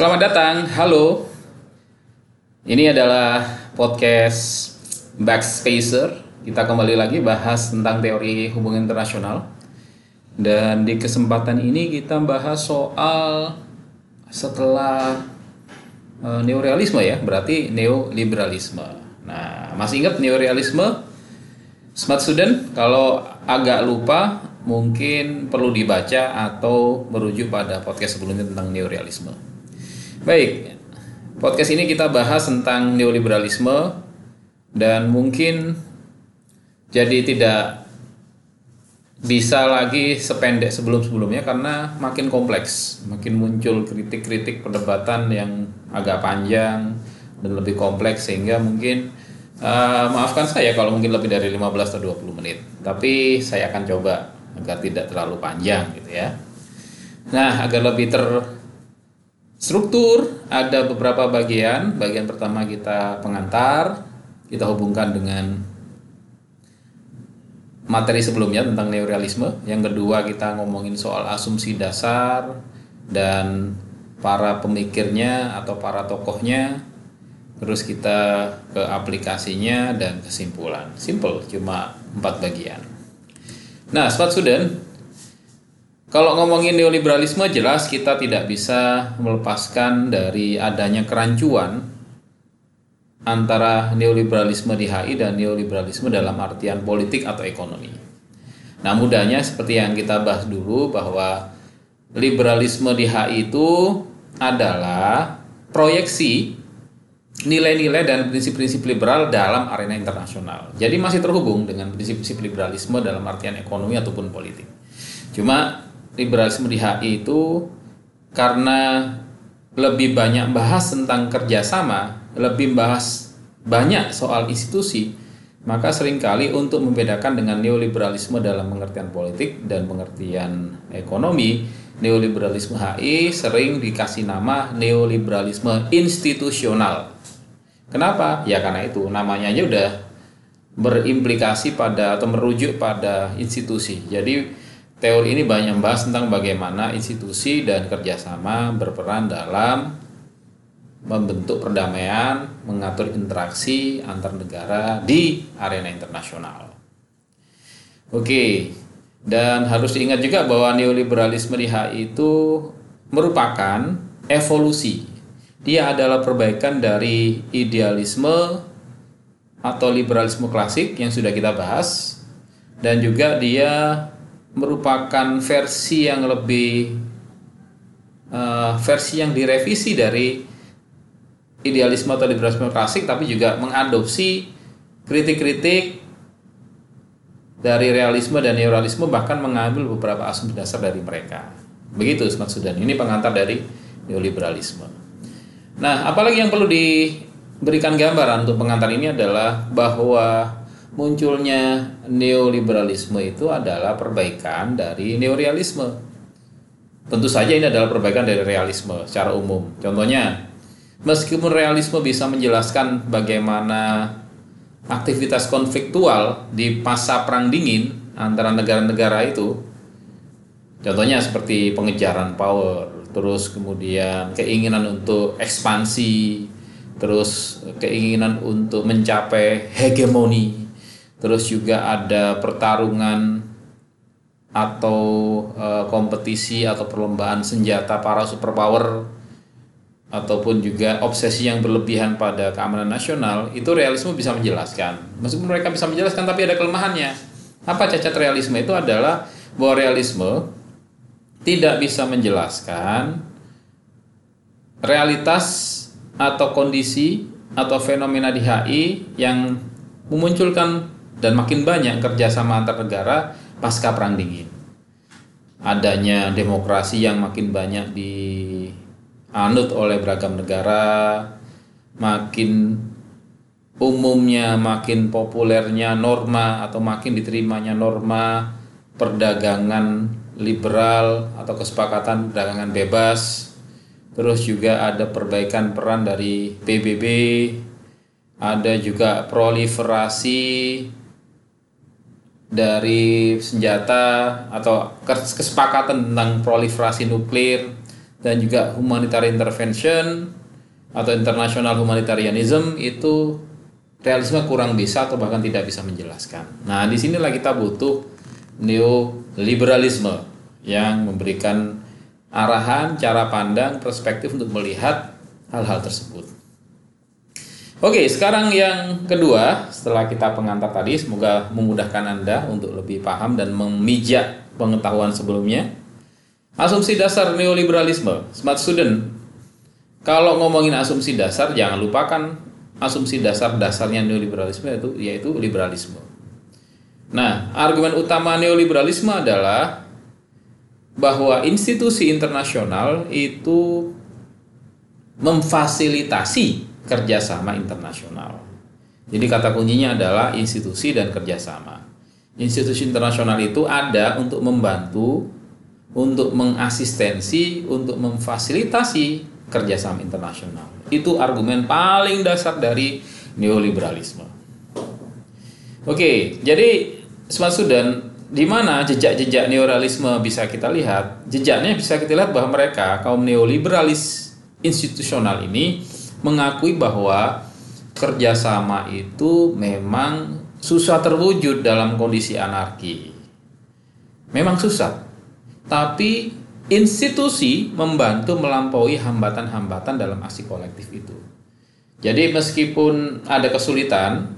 Selamat datang, halo. Ini adalah podcast Backspacer. Kita kembali lagi bahas tentang teori hubungan internasional. Dan di kesempatan ini kita bahas soal setelah uh, neorealisme ya, berarti neoliberalisme. Nah, masih ingat neorealisme? Smart student, kalau agak lupa mungkin perlu dibaca atau merujuk pada podcast sebelumnya tentang neorealisme. Baik, podcast ini kita bahas tentang neoliberalisme dan mungkin jadi tidak bisa lagi sependek sebelum-sebelumnya karena makin kompleks, makin muncul kritik-kritik perdebatan yang agak panjang dan lebih kompleks sehingga mungkin uh, maafkan saya kalau mungkin lebih dari 15 atau 20 menit. Tapi saya akan coba agar tidak terlalu panjang gitu ya. Nah, agar lebih ter Struktur ada beberapa bagian. Bagian pertama kita pengantar, kita hubungkan dengan materi sebelumnya tentang neorealisme. Yang kedua kita ngomongin soal asumsi dasar dan para pemikirnya atau para tokohnya. Terus kita ke aplikasinya dan kesimpulan. Simple, cuma empat bagian. Nah, smart student, kalau ngomongin neoliberalisme jelas kita tidak bisa melepaskan dari adanya kerancuan antara neoliberalisme di HI dan neoliberalisme dalam artian politik atau ekonomi. Nah mudahnya seperti yang kita bahas dulu bahwa liberalisme di HI itu adalah proyeksi nilai-nilai dan prinsip-prinsip liberal dalam arena internasional. Jadi masih terhubung dengan prinsip-prinsip liberalisme dalam artian ekonomi ataupun politik. Cuma liberalisme di HI itu karena lebih banyak bahas tentang kerjasama, lebih bahas banyak soal institusi, maka sering kali untuk membedakan dengan neoliberalisme dalam pengertian politik dan pengertian ekonomi, neoliberalisme HI sering dikasih nama neoliberalisme institusional. Kenapa? Ya karena itu namanya aja udah berimplikasi pada atau merujuk pada institusi. Jadi Teori ini banyak membahas tentang bagaimana institusi dan kerjasama berperan dalam membentuk perdamaian, mengatur interaksi antar negara di arena internasional. Oke, dan harus diingat juga bahwa neoliberalisme di HI itu merupakan evolusi. Dia adalah perbaikan dari idealisme atau liberalisme klasik yang sudah kita bahas dan juga dia merupakan versi yang lebih uh, versi yang direvisi dari idealisme atau liberalisme klasik tapi juga mengadopsi kritik-kritik dari realisme dan neorealisme bahkan mengambil beberapa asumsi dasar dari mereka. Begitu Smart Sudan. Ini pengantar dari neoliberalisme. Nah, apalagi yang perlu diberikan gambaran untuk pengantar ini adalah bahwa munculnya neoliberalisme itu adalah perbaikan dari neorealisme. Tentu saja ini adalah perbaikan dari realisme secara umum. Contohnya, meskipun realisme bisa menjelaskan bagaimana aktivitas konfliktual di masa perang dingin antara negara-negara itu, contohnya seperti pengejaran power, terus kemudian keinginan untuk ekspansi, terus keinginan untuk mencapai hegemoni terus juga ada pertarungan atau e, kompetisi atau perlombaan senjata para superpower ataupun juga obsesi yang berlebihan pada keamanan nasional itu realisme bisa menjelaskan. Meskipun mereka bisa menjelaskan tapi ada kelemahannya. Apa cacat realisme? Itu adalah bahwa realisme tidak bisa menjelaskan realitas atau kondisi atau fenomena di HI yang memunculkan dan makin banyak kerjasama antar negara pasca perang dingin. Adanya demokrasi yang makin banyak dianut oleh beragam negara, makin umumnya makin populernya norma atau makin diterimanya norma perdagangan liberal atau kesepakatan perdagangan bebas. Terus juga ada perbaikan peran dari PBB, ada juga proliferasi dari senjata atau kesepakatan tentang proliferasi nuklir dan juga humanitarian intervention atau international humanitarianism itu realisme kurang bisa atau bahkan tidak bisa menjelaskan. Nah, di sinilah kita butuh neoliberalisme yang memberikan arahan, cara pandang, perspektif untuk melihat hal-hal tersebut. Oke, sekarang yang kedua, setelah kita pengantar tadi, semoga memudahkan Anda untuk lebih paham dan memijak pengetahuan sebelumnya. Asumsi dasar neoliberalisme, smart student. Kalau ngomongin asumsi dasar, jangan lupakan asumsi dasar-dasarnya neoliberalisme itu yaitu liberalisme. Nah, argumen utama neoliberalisme adalah bahwa institusi internasional itu memfasilitasi kerjasama internasional. Jadi kata kuncinya adalah institusi dan kerjasama. Institusi internasional itu ada untuk membantu, untuk mengasistensi, untuk memfasilitasi kerjasama internasional. Itu argumen paling dasar dari neoliberalisme. Oke, jadi Smart Sudan di mana jejak-jejak neoliberalisme bisa kita lihat? Jejaknya bisa kita lihat bahwa mereka kaum neoliberalis institusional ini mengakui bahwa kerjasama itu memang susah terwujud dalam kondisi anarki. Memang susah, tapi institusi membantu melampaui hambatan-hambatan dalam aksi kolektif itu. Jadi meskipun ada kesulitan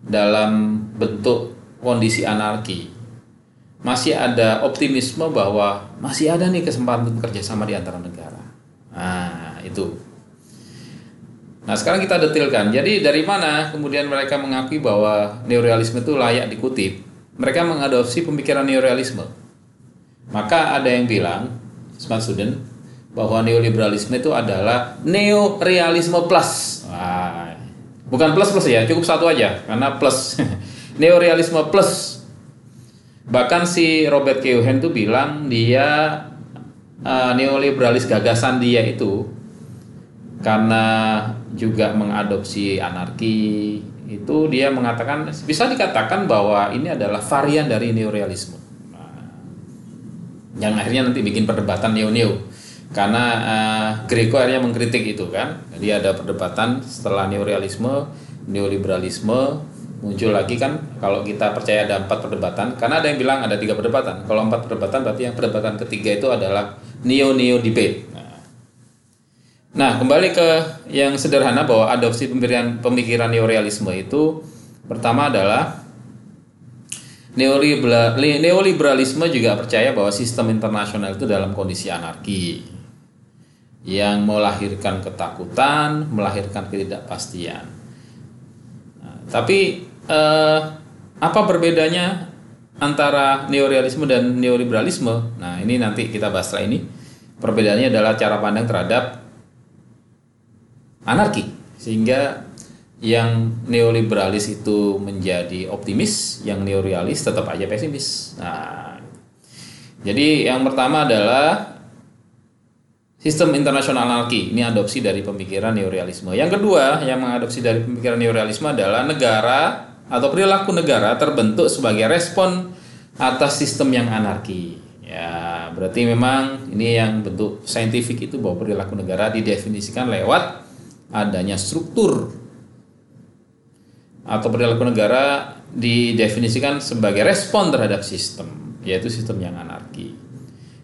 dalam bentuk kondisi anarki, masih ada optimisme bahwa masih ada nih kesempatan kerjasama di antara negara. Nah, itu. Nah sekarang kita detailkan. Jadi dari mana kemudian mereka mengakui bahwa neorealisme itu layak dikutip? Mereka mengadopsi pemikiran neorealisme. Maka ada yang bilang, smart student, bahwa neoliberalisme itu adalah neorealisme plus. Wah, bukan plus plus ya, cukup satu aja karena plus. neorealisme plus. Bahkan si Robert Kiyosaki itu bilang dia uh, neoliberalis gagasan dia itu karena juga mengadopsi anarki itu dia mengatakan bisa dikatakan bahwa ini adalah varian dari neorealisme. Nah, yang akhirnya nanti bikin perdebatan neo-neo. Karena uh, Greco akhirnya mengkritik itu kan. Jadi ada perdebatan setelah neorealisme neoliberalisme muncul lagi kan kalau kita percaya ada empat perdebatan. Karena ada yang bilang ada tiga perdebatan. Kalau empat perdebatan berarti yang perdebatan ketiga itu adalah neo neo debate Nah, kembali ke yang sederhana bahwa adopsi pemikiran pemikiran neorealisme itu pertama adalah neoliberalisme juga percaya bahwa sistem internasional itu dalam kondisi anarki yang melahirkan ketakutan, melahirkan ketidakpastian. Nah, tapi eh, apa berbedanya antara neorealisme dan neoliberalisme? Nah, ini nanti kita bahas setelah ini. Perbedaannya adalah cara pandang terhadap anarki sehingga yang neoliberalis itu menjadi optimis, yang neorealis tetap aja pesimis. Nah, jadi yang pertama adalah sistem internasional anarki. Ini adopsi dari pemikiran neorealisme. Yang kedua, yang mengadopsi dari pemikiran neorealisme adalah negara atau perilaku negara terbentuk sebagai respon atas sistem yang anarki. Ya, berarti memang ini yang bentuk saintifik itu bahwa perilaku negara didefinisikan lewat adanya struktur atau perilaku negara didefinisikan sebagai respon terhadap sistem, yaitu sistem yang anarki.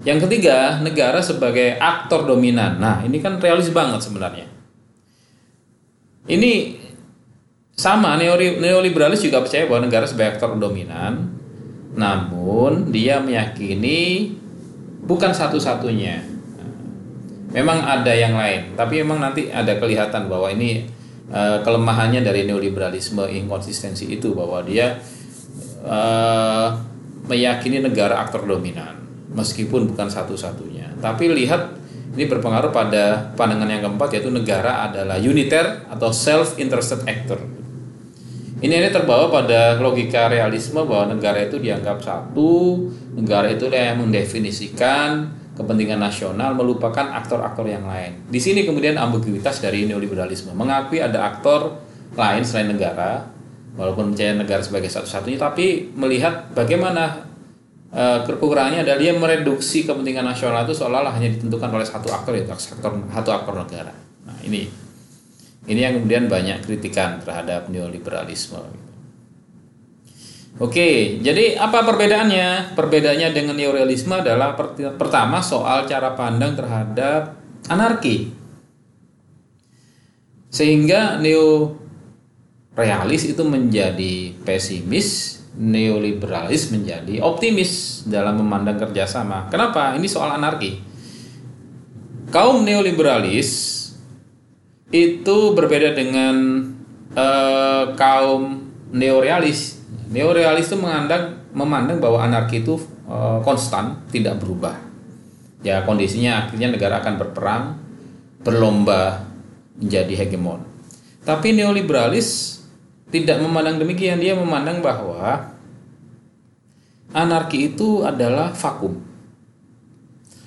Yang ketiga, negara sebagai aktor dominan. Nah, ini kan realis banget sebenarnya. Ini sama neoliberalis juga percaya bahwa negara sebagai aktor dominan, namun dia meyakini bukan satu-satunya memang ada yang lain tapi memang nanti ada kelihatan bahwa ini uh, kelemahannya dari neoliberalisme inkonsistensi itu bahwa dia uh, meyakini negara aktor dominan meskipun bukan satu-satunya. Tapi lihat ini berpengaruh pada pandangan yang keempat yaitu negara adalah uniter atau self interested actor. Ini ini terbawa pada logika realisme bahwa negara itu dianggap satu negara itu yang mendefinisikan kepentingan nasional melupakan aktor-aktor yang lain. Di sini kemudian ambiguitas dari neoliberalisme mengakui ada aktor lain selain negara, walaupun percaya negara sebagai satu-satunya, tapi melihat bagaimana uh, kekurangannya adalah dia mereduksi kepentingan nasional itu seolah-olah hanya ditentukan oleh satu aktor yaitu sektor satu aktor negara. Nah ini ini yang kemudian banyak kritikan terhadap neoliberalisme. Oke, jadi apa perbedaannya? Perbedaannya dengan neorealisme adalah pertama soal cara pandang terhadap anarki. Sehingga neorealis itu menjadi pesimis, neoliberalis menjadi optimis dalam memandang kerjasama. Kenapa? Ini soal anarki. Kaum neoliberalis itu berbeda dengan uh, kaum neorealis Neorealis itu memandang memandang bahwa anarki itu e, konstan, tidak berubah. Ya kondisinya akhirnya negara akan berperang, berlomba menjadi hegemon. Tapi neoliberalis tidak memandang demikian, dia memandang bahwa anarki itu adalah vakum.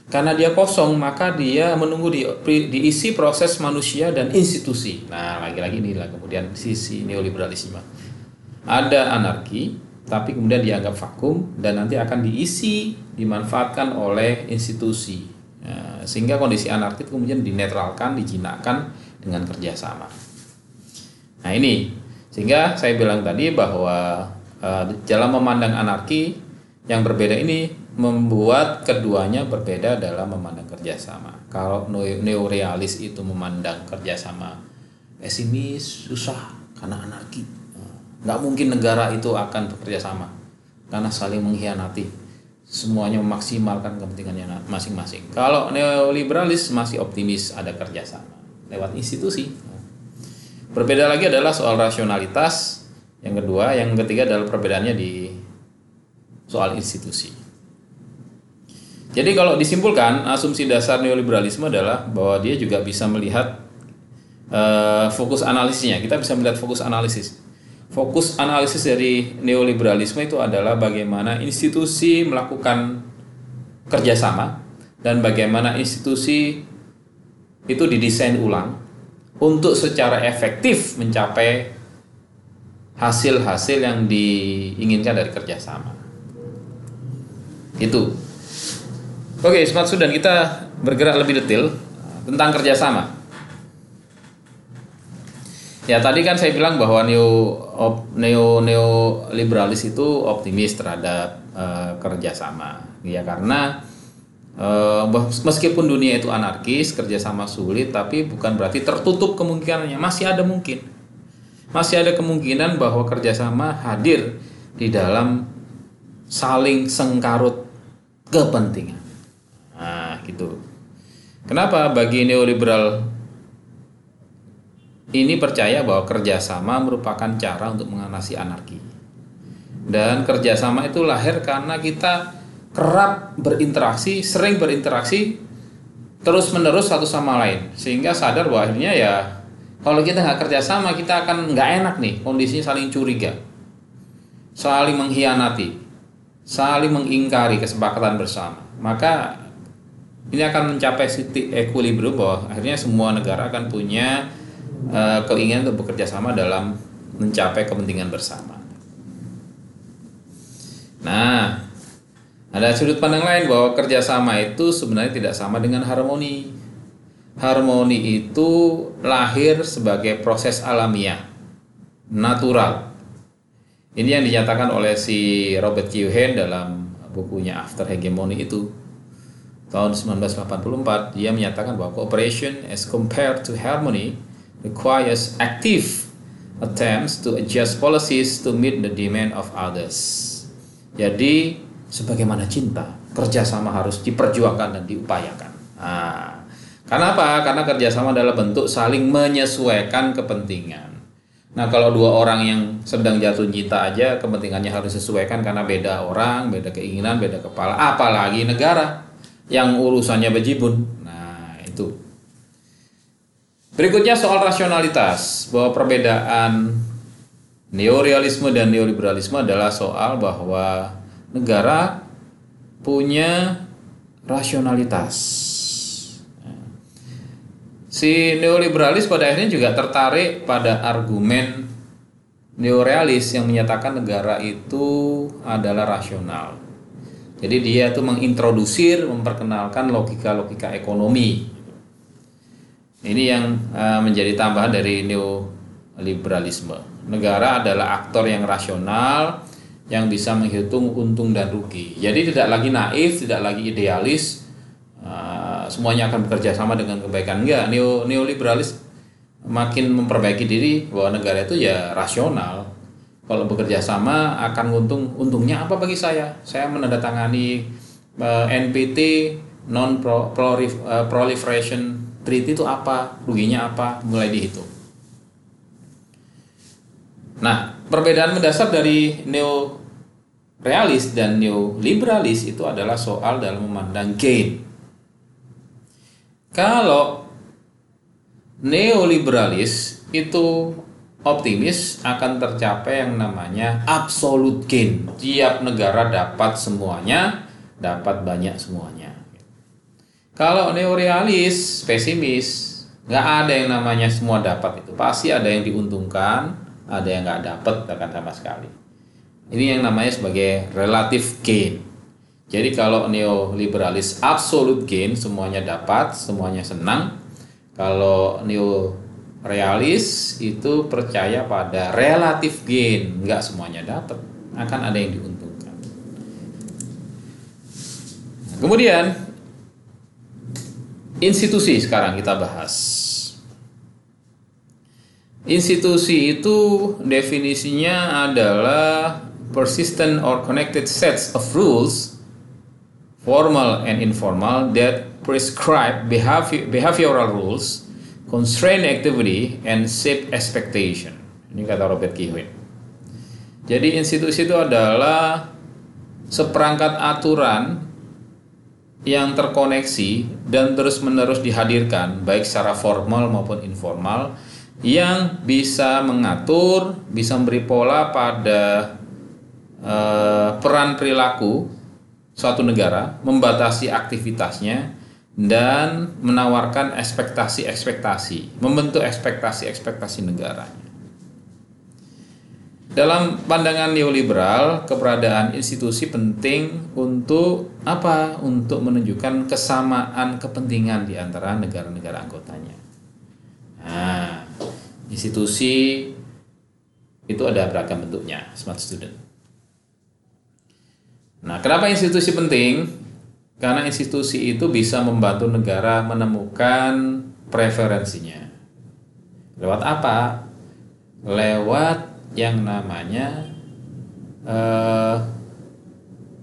Karena dia kosong, maka dia menunggu di, diisi proses manusia dan institusi. Nah, lagi-lagi inilah kemudian sisi neoliberalisme ada anarki tapi kemudian dianggap vakum dan nanti akan diisi dimanfaatkan oleh institusi. Ya, sehingga kondisi anarki kemudian dinetralkan dijinakkan dengan kerjasama. Nah ini. Sehingga saya bilang tadi bahwa dalam memandang anarki yang berbeda ini membuat keduanya berbeda dalam memandang kerjasama. Kalau neorealis itu memandang kerjasama pesimis susah karena anarki nggak mungkin negara itu akan bekerja sama. Karena saling mengkhianati. Semuanya memaksimalkan kepentingannya masing-masing. Kalau neoliberalis masih optimis ada kerjasama. Lewat institusi. Berbeda lagi adalah soal rasionalitas. Yang kedua yang ketiga adalah perbedaannya di soal institusi. Jadi kalau disimpulkan asumsi dasar neoliberalisme adalah bahwa dia juga bisa melihat uh, fokus analisisnya. Kita bisa melihat fokus analisis fokus analisis dari neoliberalisme itu adalah bagaimana institusi melakukan kerjasama dan bagaimana institusi itu didesain ulang untuk secara efektif mencapai hasil-hasil yang diinginkan dari kerjasama. Itu. Oke, Smart Sudan kita bergerak lebih detail tentang kerjasama. Ya tadi kan saya bilang bahwa neo neo neo liberalis itu optimis terhadap uh, kerjasama, ya karena uh, meskipun dunia itu anarkis, kerjasama sulit, tapi bukan berarti tertutup kemungkinannya, masih ada mungkin, masih ada kemungkinan bahwa kerjasama hadir di dalam saling sengkarut kepentingan. Nah, gitu. Kenapa bagi neoliberal ini percaya bahwa kerjasama merupakan cara untuk mengatasi anarki. Dan kerjasama itu lahir karena kita kerap berinteraksi, sering berinteraksi terus menerus satu sama lain, sehingga sadar bahwa akhirnya ya kalau kita nggak kerjasama kita akan nggak enak nih, kondisinya saling curiga, saling mengkhianati, saling mengingkari kesepakatan bersama. Maka ini akan mencapai titik equilibrium bahwa akhirnya semua negara akan punya uh, keinginan untuk bekerja sama dalam mencapai kepentingan bersama. Nah, ada sudut pandang lain bahwa kerjasama itu sebenarnya tidak sama dengan harmoni. Harmoni itu lahir sebagai proses alamiah, natural. Ini yang dinyatakan oleh si Robert Kiyosaki dalam bukunya After Hegemony itu tahun 1984 dia menyatakan bahwa cooperation as compared to harmony requires active attempts to adjust policies to meet the demand of others. Jadi, sebagaimana cinta, kerjasama harus diperjuangkan dan diupayakan. Nah, karena apa? Karena kerjasama adalah bentuk saling menyesuaikan kepentingan. Nah, kalau dua orang yang sedang jatuh cinta aja, kepentingannya harus disesuaikan karena beda orang, beda keinginan, beda kepala. Apalagi negara yang urusannya bejibun. Nah, itu. Berikutnya soal rasionalitas, bahwa perbedaan neorealisme dan neoliberalisme adalah soal bahwa negara punya rasionalitas. Si neoliberalis pada akhirnya juga tertarik pada argumen neorealis yang menyatakan negara itu adalah rasional. Jadi dia tuh mengintrodusir, memperkenalkan logika-logika ekonomi. Ini yang uh, menjadi tambahan dari neoliberalisme. Negara adalah aktor yang rasional yang bisa menghitung untung dan rugi. Jadi tidak lagi naif, tidak lagi idealis, uh, semuanya akan bekerja sama dengan kebaikan. Enggak, neo neoliberalis makin memperbaiki diri bahwa negara itu ya rasional. Kalau bekerja sama akan untung untungnya apa bagi saya? Saya menandatangani uh, NPT non proliferation treaty itu apa, ruginya apa, mulai dihitung. Nah, perbedaan mendasar dari neo realis dan neoliberalis itu adalah soal dalam memandang gain. Kalau neoliberalis itu optimis akan tercapai yang namanya absolute gain. Tiap negara dapat semuanya, dapat banyak semuanya. Kalau neorealis, pesimis, nggak ada yang namanya semua dapat itu. Pasti ada yang diuntungkan, ada yang nggak dapat bahkan sama sekali. Ini yang namanya sebagai relative gain. Jadi kalau neoliberalis absolute gain semuanya dapat, semuanya senang. Kalau neorealis itu percaya pada relative gain, nggak semuanya dapat, akan ada yang diuntungkan. Kemudian institusi sekarang kita bahas. Institusi itu definisinya adalah persistent or connected sets of rules, formal and informal, that prescribe behavior, behavioral rules, constrain activity, and shape expectation. Ini kata Robert Kiyosaki. Jadi institusi itu adalah seperangkat aturan yang terkoneksi dan terus-menerus dihadirkan baik secara formal maupun informal yang bisa mengatur, bisa memberi pola pada uh, peran perilaku suatu negara, membatasi aktivitasnya dan menawarkan ekspektasi-ekspektasi, membentuk ekspektasi-ekspektasi negaranya. Dalam pandangan neoliberal, keberadaan institusi penting untuk apa? Untuk menunjukkan kesamaan kepentingan di antara negara-negara anggotanya. Nah, institusi itu ada beragam bentuknya smart student. Nah, kenapa institusi penting? Karena institusi itu bisa membantu negara menemukan preferensinya. Lewat apa? Lewat yang namanya uh,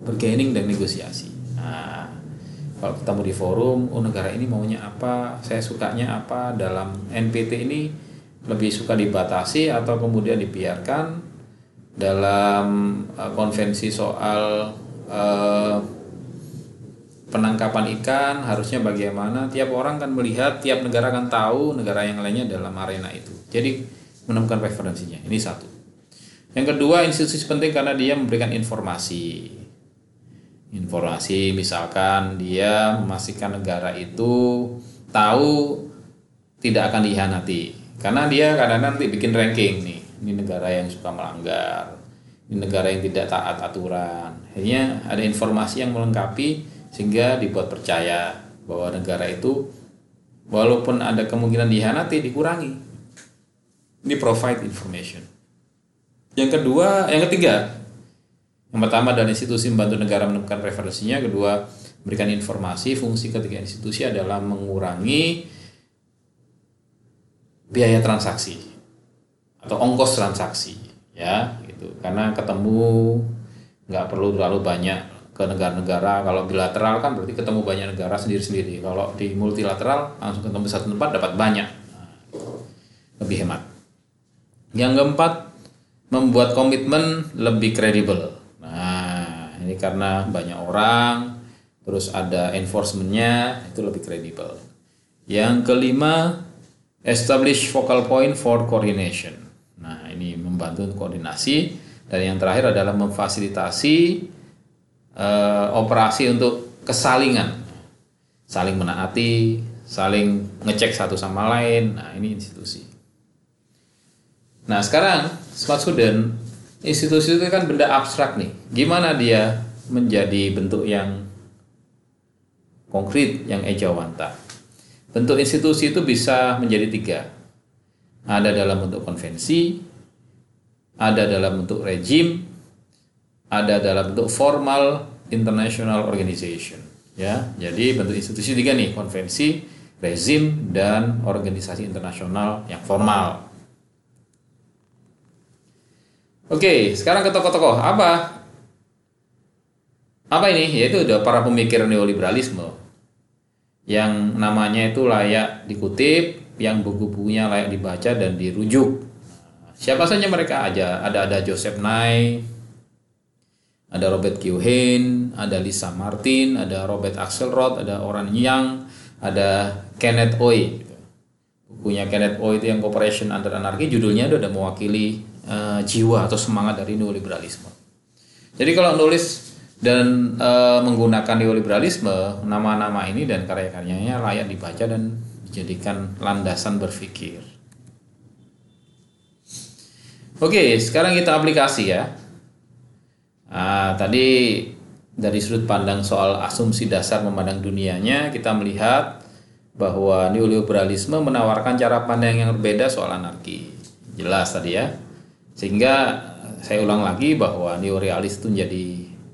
bergaining dan negosiasi. Nah, kalau ketemu di forum, oh negara ini maunya apa, saya sukanya apa? Dalam NPT ini lebih suka dibatasi atau kemudian dibiarkan dalam uh, konvensi soal uh, penangkapan ikan harusnya bagaimana. Tiap orang kan melihat tiap negara kan tahu negara yang lainnya dalam arena itu. Jadi menemukan referensinya ini satu yang kedua institusi penting karena dia memberikan informasi. Informasi misalkan dia memastikan negara itu tahu tidak akan dihianati. Karena dia kadang-kadang nanti bikin ranking nih ini negara yang suka melanggar ini negara yang tidak taat aturan. Akhirnya ada informasi yang melengkapi sehingga dibuat percaya bahwa negara itu walaupun ada kemungkinan dihianati dikurangi. Ini provide information yang kedua yang ketiga yang pertama dari institusi membantu negara menemukan referensinya kedua memberikan informasi fungsi ketiga institusi adalah mengurangi biaya transaksi atau ongkos transaksi ya gitu. Karena ketemu nggak perlu terlalu banyak ke negara-negara. Kalau bilateral kan berarti ketemu banyak negara sendiri-sendiri. Kalau di multilateral langsung ketemu satu tempat dapat banyak. Lebih hemat. Yang keempat membuat komitmen lebih kredibel nah ini karena banyak orang terus ada enforcementnya itu lebih kredibel yang kelima Establish focal point for coordination. Nah, ini membantu koordinasi dan yang terakhir adalah memfasilitasi uh, operasi untuk kesalingan, saling menaati, saling ngecek satu sama lain. Nah, ini institusi. Nah, sekarang smart student institusi itu kan benda abstrak nih. Gimana dia menjadi bentuk yang konkret, yang ejawanta. Bentuk institusi itu bisa menjadi tiga. Ada dalam bentuk konvensi, ada dalam bentuk rejim, ada dalam bentuk formal international organization. Ya, jadi bentuk institusi tiga nih, konvensi, rezim, dan organisasi internasional yang formal. Oke, sekarang ke tokoh-tokoh. Apa? Apa ini? Yaitu udah para pemikir neoliberalisme yang namanya itu layak dikutip, yang buku-bukunya layak dibaca dan dirujuk. Siapa saja mereka aja? Ada ada Joseph Nye, ada Robert Kiyosaki, ada Lisa Martin, ada Robert Axelrod, ada Oran Yang, ada Kenneth Oy. Bukunya Kenneth Oy itu yang Cooperation Under Anarchy, judulnya itu ada mewakili uh, jiwa atau semangat dari neoliberalisme. Jadi kalau nulis dan e, menggunakan neoliberalisme nama-nama ini dan karya-karyanya layak dibaca dan dijadikan landasan berpikir. Oke, sekarang kita aplikasi ya. Nah, tadi dari sudut pandang soal asumsi dasar memandang dunianya, kita melihat bahwa neoliberalisme menawarkan cara pandang yang berbeda soal anarki. Jelas tadi ya. Sehingga saya ulang lagi bahwa neorealis itu menjadi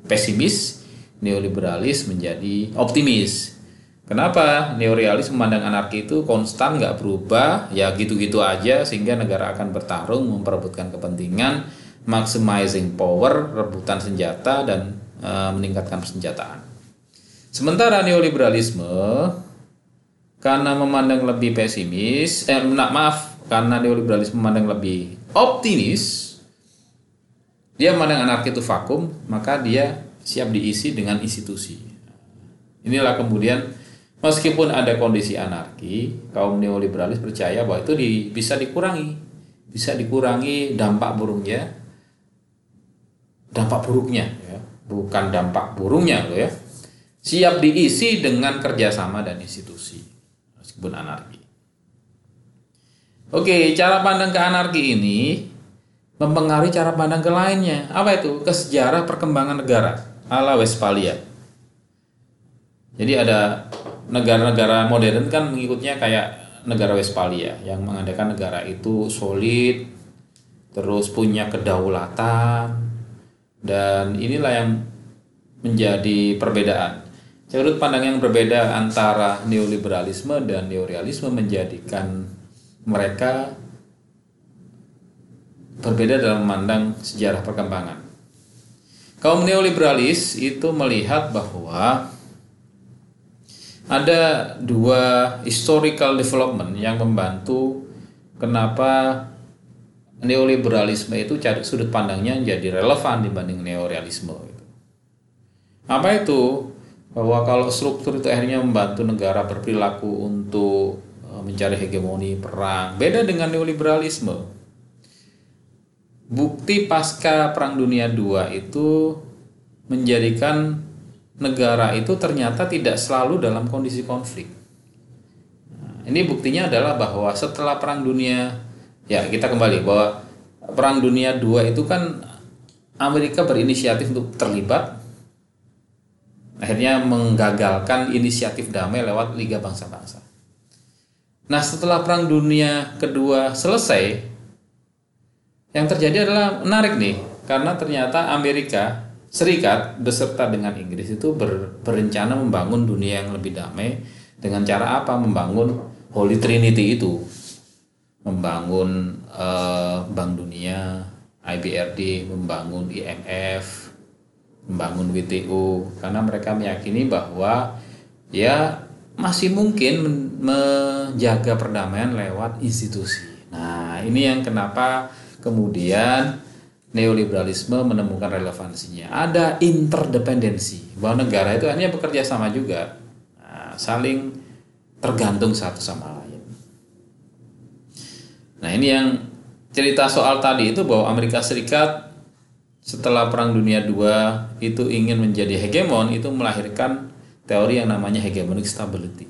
pesimis, neoliberalis menjadi optimis. Kenapa neorealis memandang anarki itu konstan nggak berubah ya gitu-gitu aja sehingga negara akan bertarung memperebutkan kepentingan maximizing power rebutan senjata dan e, meningkatkan persenjataan. Sementara neoliberalisme karena memandang lebih pesimis eh maaf karena neoliberalisme memandang lebih optimis dia memandang anarki itu vakum, maka dia siap diisi dengan institusi. Inilah kemudian meskipun ada kondisi anarki, kaum neoliberalis percaya bahwa itu di, bisa dikurangi, bisa dikurangi dampak burungnya, dampak buruknya, ya. bukan dampak burungnya loh ya. Siap diisi dengan kerjasama dan institusi, meskipun anarki. Oke, cara pandang ke anarki ini mempengaruhi cara pandang ke lainnya. Apa itu? Ke sejarah perkembangan negara ala Westphalia. Jadi ada negara-negara modern kan mengikutnya kayak negara Westphalia yang mengadakan negara itu solid, terus punya kedaulatan, dan inilah yang menjadi perbedaan. Sudut pandang yang berbeda antara neoliberalisme dan neorealisme menjadikan mereka berbeda dalam memandang sejarah perkembangan. Kaum neoliberalis itu melihat bahwa ada dua historical development yang membantu kenapa neoliberalisme itu cari sudut pandangnya jadi relevan dibanding neorealisme. Apa itu? Bahwa kalau struktur itu akhirnya membantu negara berperilaku untuk mencari hegemoni perang, beda dengan neoliberalisme bukti pasca Perang Dunia II itu menjadikan negara itu ternyata tidak selalu dalam kondisi konflik. Nah, ini buktinya adalah bahwa setelah Perang Dunia, ya kita kembali bahwa Perang Dunia II itu kan Amerika berinisiatif untuk terlibat, akhirnya menggagalkan inisiatif damai lewat Liga Bangsa-Bangsa. Nah setelah Perang Dunia Kedua selesai, yang terjadi adalah menarik nih, karena ternyata Amerika Serikat beserta dengan Inggris itu ber, berencana membangun dunia yang lebih damai dengan cara apa? Membangun Holy Trinity itu, membangun uh, Bank Dunia, IBRD, membangun IMF, membangun WTO, karena mereka meyakini bahwa ya masih mungkin menjaga perdamaian lewat institusi. Nah, ini yang kenapa kemudian neoliberalisme menemukan relevansinya. Ada interdependensi bahwa negara itu hanya bekerja sama juga, nah, saling tergantung satu sama lain. Nah ini yang cerita soal tadi itu bahwa Amerika Serikat setelah Perang Dunia II itu ingin menjadi hegemon itu melahirkan teori yang namanya hegemonic stability.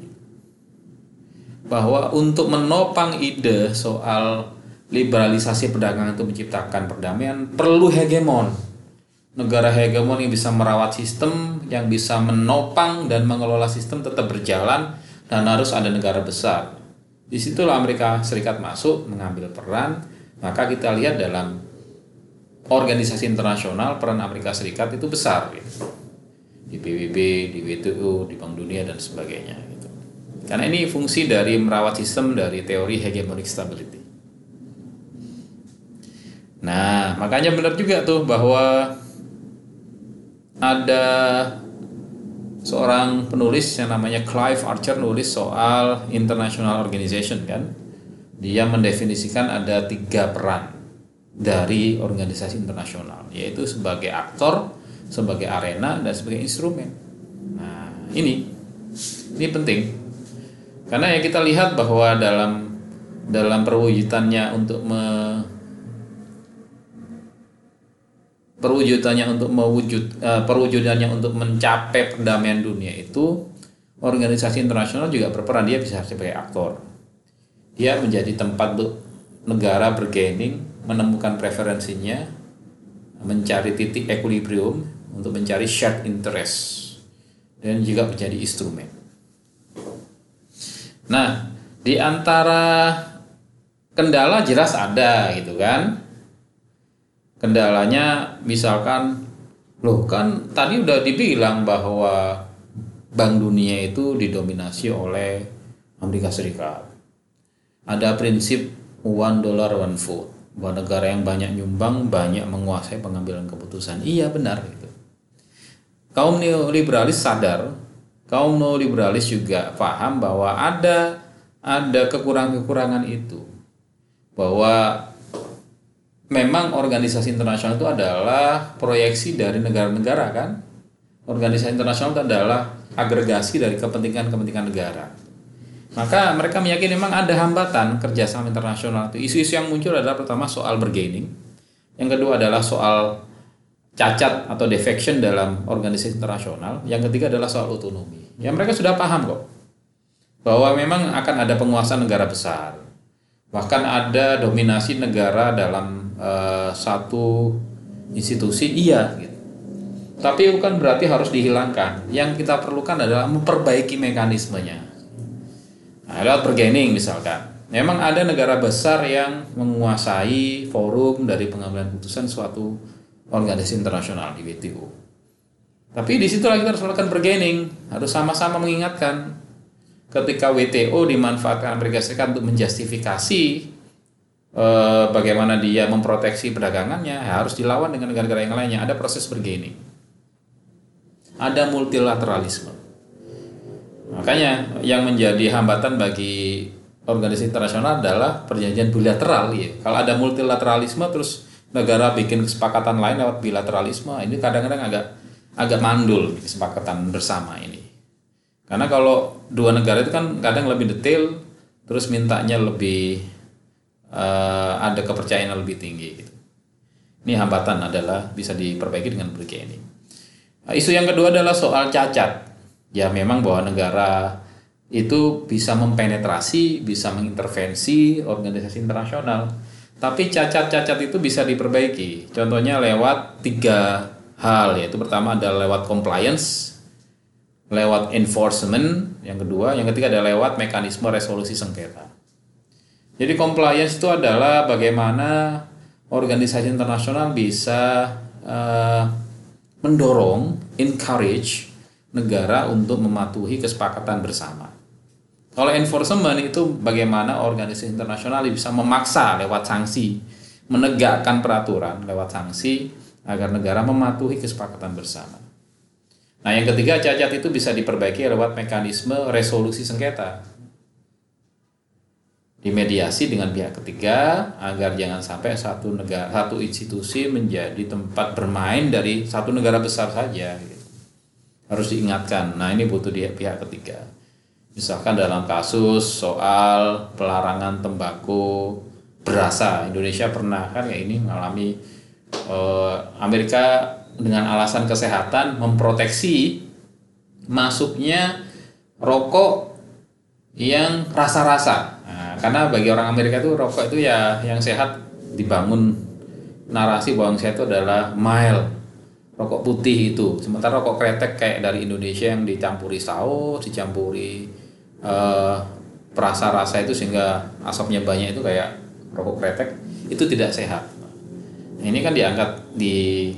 Bahwa untuk menopang ide soal liberalisasi perdagangan itu menciptakan perdamaian perlu hegemon negara hegemon yang bisa merawat sistem, yang bisa menopang dan mengelola sistem tetap berjalan dan harus ada negara besar. Di situlah Amerika Serikat masuk mengambil peran. Maka kita lihat dalam organisasi internasional peran Amerika Serikat itu besar gitu. Di PBB, di WTO, di Bank Dunia dan sebagainya. Gitu. Karena ini fungsi dari merawat sistem dari teori hegemonic stability. Nah, makanya benar juga tuh bahwa ada seorang penulis yang namanya Clive Archer nulis soal international organization kan dia mendefinisikan ada tiga peran dari organisasi internasional yaitu sebagai aktor sebagai arena dan sebagai instrumen. Nah ini ini penting. Karena ya kita lihat bahwa dalam dalam perwujudannya untuk me, perwujudannya untuk mewujud uh, perwujudannya untuk mencapai perdamaian dunia itu organisasi internasional juga berperan. Dia bisa sebagai aktor. Dia menjadi tempat untuk negara bergaining menemukan preferensinya mencari titik equilibrium untuk mencari shared interest dan juga menjadi instrumen nah di antara kendala jelas ada gitu kan kendalanya misalkan loh kan tadi udah dibilang bahwa Bank Dunia itu didominasi oleh Amerika Serikat. Ada prinsip one dollar one vote bahwa negara yang banyak nyumbang banyak menguasai pengambilan keputusan. Iya benar. Kaum neoliberalis sadar, kaum neoliberalis juga paham bahwa ada ada kekurangan-kekurangan itu. Bahwa memang organisasi internasional itu adalah proyeksi dari negara-negara kan? Organisasi internasional itu adalah agregasi dari kepentingan-kepentingan negara. Maka mereka meyakini memang ada hambatan kerjasama internasional itu. Isu-isu yang muncul adalah pertama soal bergaining. Yang kedua adalah soal cacat atau defection dalam organisasi internasional yang ketiga adalah soal otonomi ya mereka sudah paham kok bahwa memang akan ada penguasaan negara besar bahkan ada dominasi negara dalam uh, satu institusi iya gitu. Tapi bukan berarti harus dihilangkan. Yang kita perlukan adalah memperbaiki mekanismenya. Nah, lewat bargaining misalkan. Memang ada negara besar yang menguasai forum dari pengambilan putusan suatu organisasi internasional di WTO. Tapi di situ lagi harus melakukan bargaining, harus sama-sama mengingatkan ketika WTO dimanfaatkan Amerika Serikat untuk menjustifikasi eh, bagaimana dia memproteksi perdagangannya ya harus dilawan dengan negara-negara yang lainnya. Ada proses bergaining. Ada multilateralisme. Makanya yang menjadi hambatan bagi organisasi internasional adalah perjanjian bilateral ya kalau ada multilateralisme terus negara bikin kesepakatan lain lewat bilateralisme ini kadang-kadang agak agak mandul kesepakatan bersama ini karena kalau dua negara itu kan kadang lebih detail terus mintanya lebih uh, ada kepercayaan yang lebih tinggi gitu. Ini hambatan adalah bisa diperbaiki dengan bargaining. Nah, isu yang kedua adalah soal cacat. Ya memang bahwa negara itu bisa mempenetrasi, bisa mengintervensi organisasi internasional. Tapi cacat-cacat itu bisa diperbaiki. Contohnya lewat tiga hal, yaitu pertama adalah lewat compliance, lewat enforcement, yang kedua, yang ketiga adalah lewat mekanisme resolusi sengketa. Jadi compliance itu adalah bagaimana organisasi internasional bisa uh, mendorong, encourage negara untuk mematuhi kesepakatan bersama. Kalau enforcement itu bagaimana organisasi internasional bisa memaksa lewat sanksi, menegakkan peraturan lewat sanksi agar negara mematuhi kesepakatan bersama. Nah, yang ketiga cacat itu bisa diperbaiki lewat mekanisme resolusi sengketa dimediasi dengan pihak ketiga agar jangan sampai satu negara satu institusi menjadi tempat bermain dari satu negara besar saja gitu. harus diingatkan nah ini butuh dia pihak ketiga misalkan dalam kasus soal pelarangan tembakau berasa Indonesia pernah kan ya ini mengalami eh, Amerika dengan alasan kesehatan memproteksi masuknya rokok yang rasa-rasa karena bagi orang Amerika itu rokok itu ya yang sehat dibangun narasi bahwa yang sehat itu adalah mild rokok putih itu. Sementara rokok kretek kayak dari Indonesia yang dicampuri saus, dicampuri uh, perasa rasa itu sehingga asapnya banyak itu kayak rokok kretek itu tidak sehat. Nah, ini kan diangkat di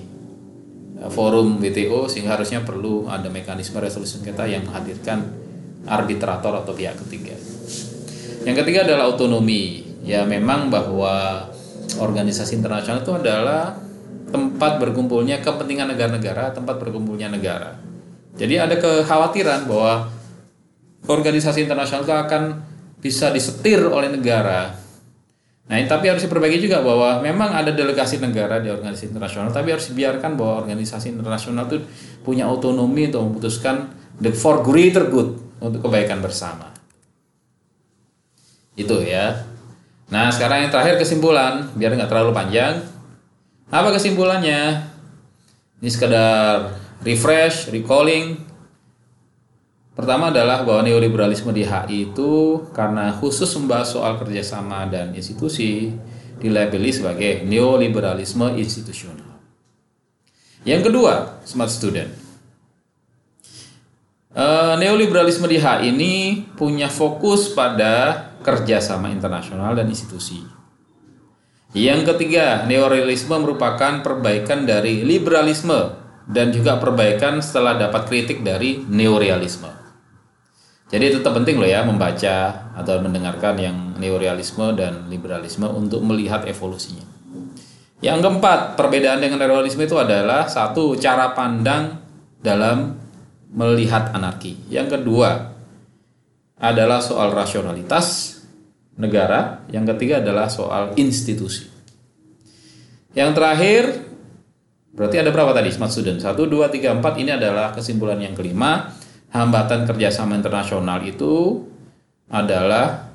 eh, forum WTO sehingga harusnya perlu ada mekanisme resolusi sengketa yang menghadirkan arbitrator atau pihak ketiga. Yang ketiga adalah otonomi. Ya memang bahwa organisasi internasional itu adalah tempat berkumpulnya kepentingan negara-negara, tempat berkumpulnya negara. Jadi ada kekhawatiran bahwa organisasi internasional itu akan bisa disetir oleh negara Nah, tapi harus diperbaiki juga bahwa memang ada delegasi negara di organisasi internasional, tapi harus dibiarkan bahwa organisasi internasional itu punya otonomi untuk memutuskan the for greater good untuk kebaikan bersama. Itu ya. Nah, sekarang yang terakhir kesimpulan, biar nggak terlalu panjang. Apa kesimpulannya? Ini sekedar refresh, recalling, Pertama adalah bahwa neoliberalisme di HI itu karena khusus membahas soal kerjasama dan institusi dilabeli sebagai neoliberalisme institusional. Yang kedua, smart student. Uh, neoliberalisme di HI ini punya fokus pada kerjasama internasional dan institusi. Yang ketiga, neoliberalisme merupakan perbaikan dari liberalisme dan juga perbaikan setelah dapat kritik dari neorealisme. Jadi tetap penting loh ya membaca atau mendengarkan yang neorealisme dan liberalisme untuk melihat evolusinya. Yang keempat, perbedaan dengan neorealisme itu adalah satu cara pandang dalam melihat anarki. Yang kedua adalah soal rasionalitas negara. Yang ketiga adalah soal institusi. Yang terakhir berarti ada berapa tadi smart student? Satu, dua, tiga, empat. Ini adalah kesimpulan yang kelima hambatan kerjasama internasional itu adalah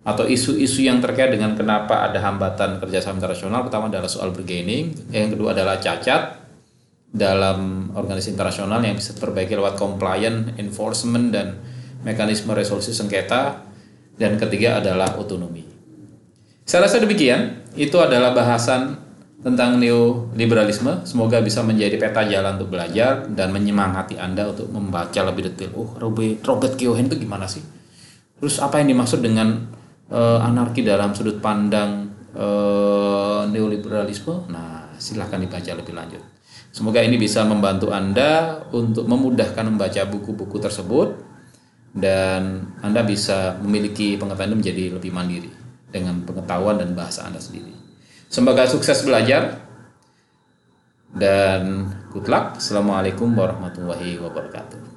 atau isu-isu yang terkait dengan kenapa ada hambatan kerjasama internasional pertama adalah soal bargaining, yang kedua adalah cacat dalam organisasi internasional yang bisa diperbaiki lewat compliance, enforcement dan mekanisme resolusi sengketa dan ketiga adalah otonomi. Saya rasa demikian, itu adalah bahasan tentang neoliberalisme. Semoga bisa menjadi peta jalan untuk belajar dan menyemangati Anda untuk membaca lebih detail. Oh, Robert, Robert Kiyosaki itu gimana sih? Terus apa yang dimaksud dengan uh, anarki dalam sudut pandang uh, neoliberalisme? Nah, silahkan dibaca lebih lanjut. Semoga ini bisa membantu Anda untuk memudahkan membaca buku-buku tersebut dan Anda bisa memiliki pengetahuan menjadi lebih mandiri dengan pengetahuan dan bahasa Anda sendiri. Semoga sukses belajar dan good luck. Assalamualaikum warahmatullahi wabarakatuh.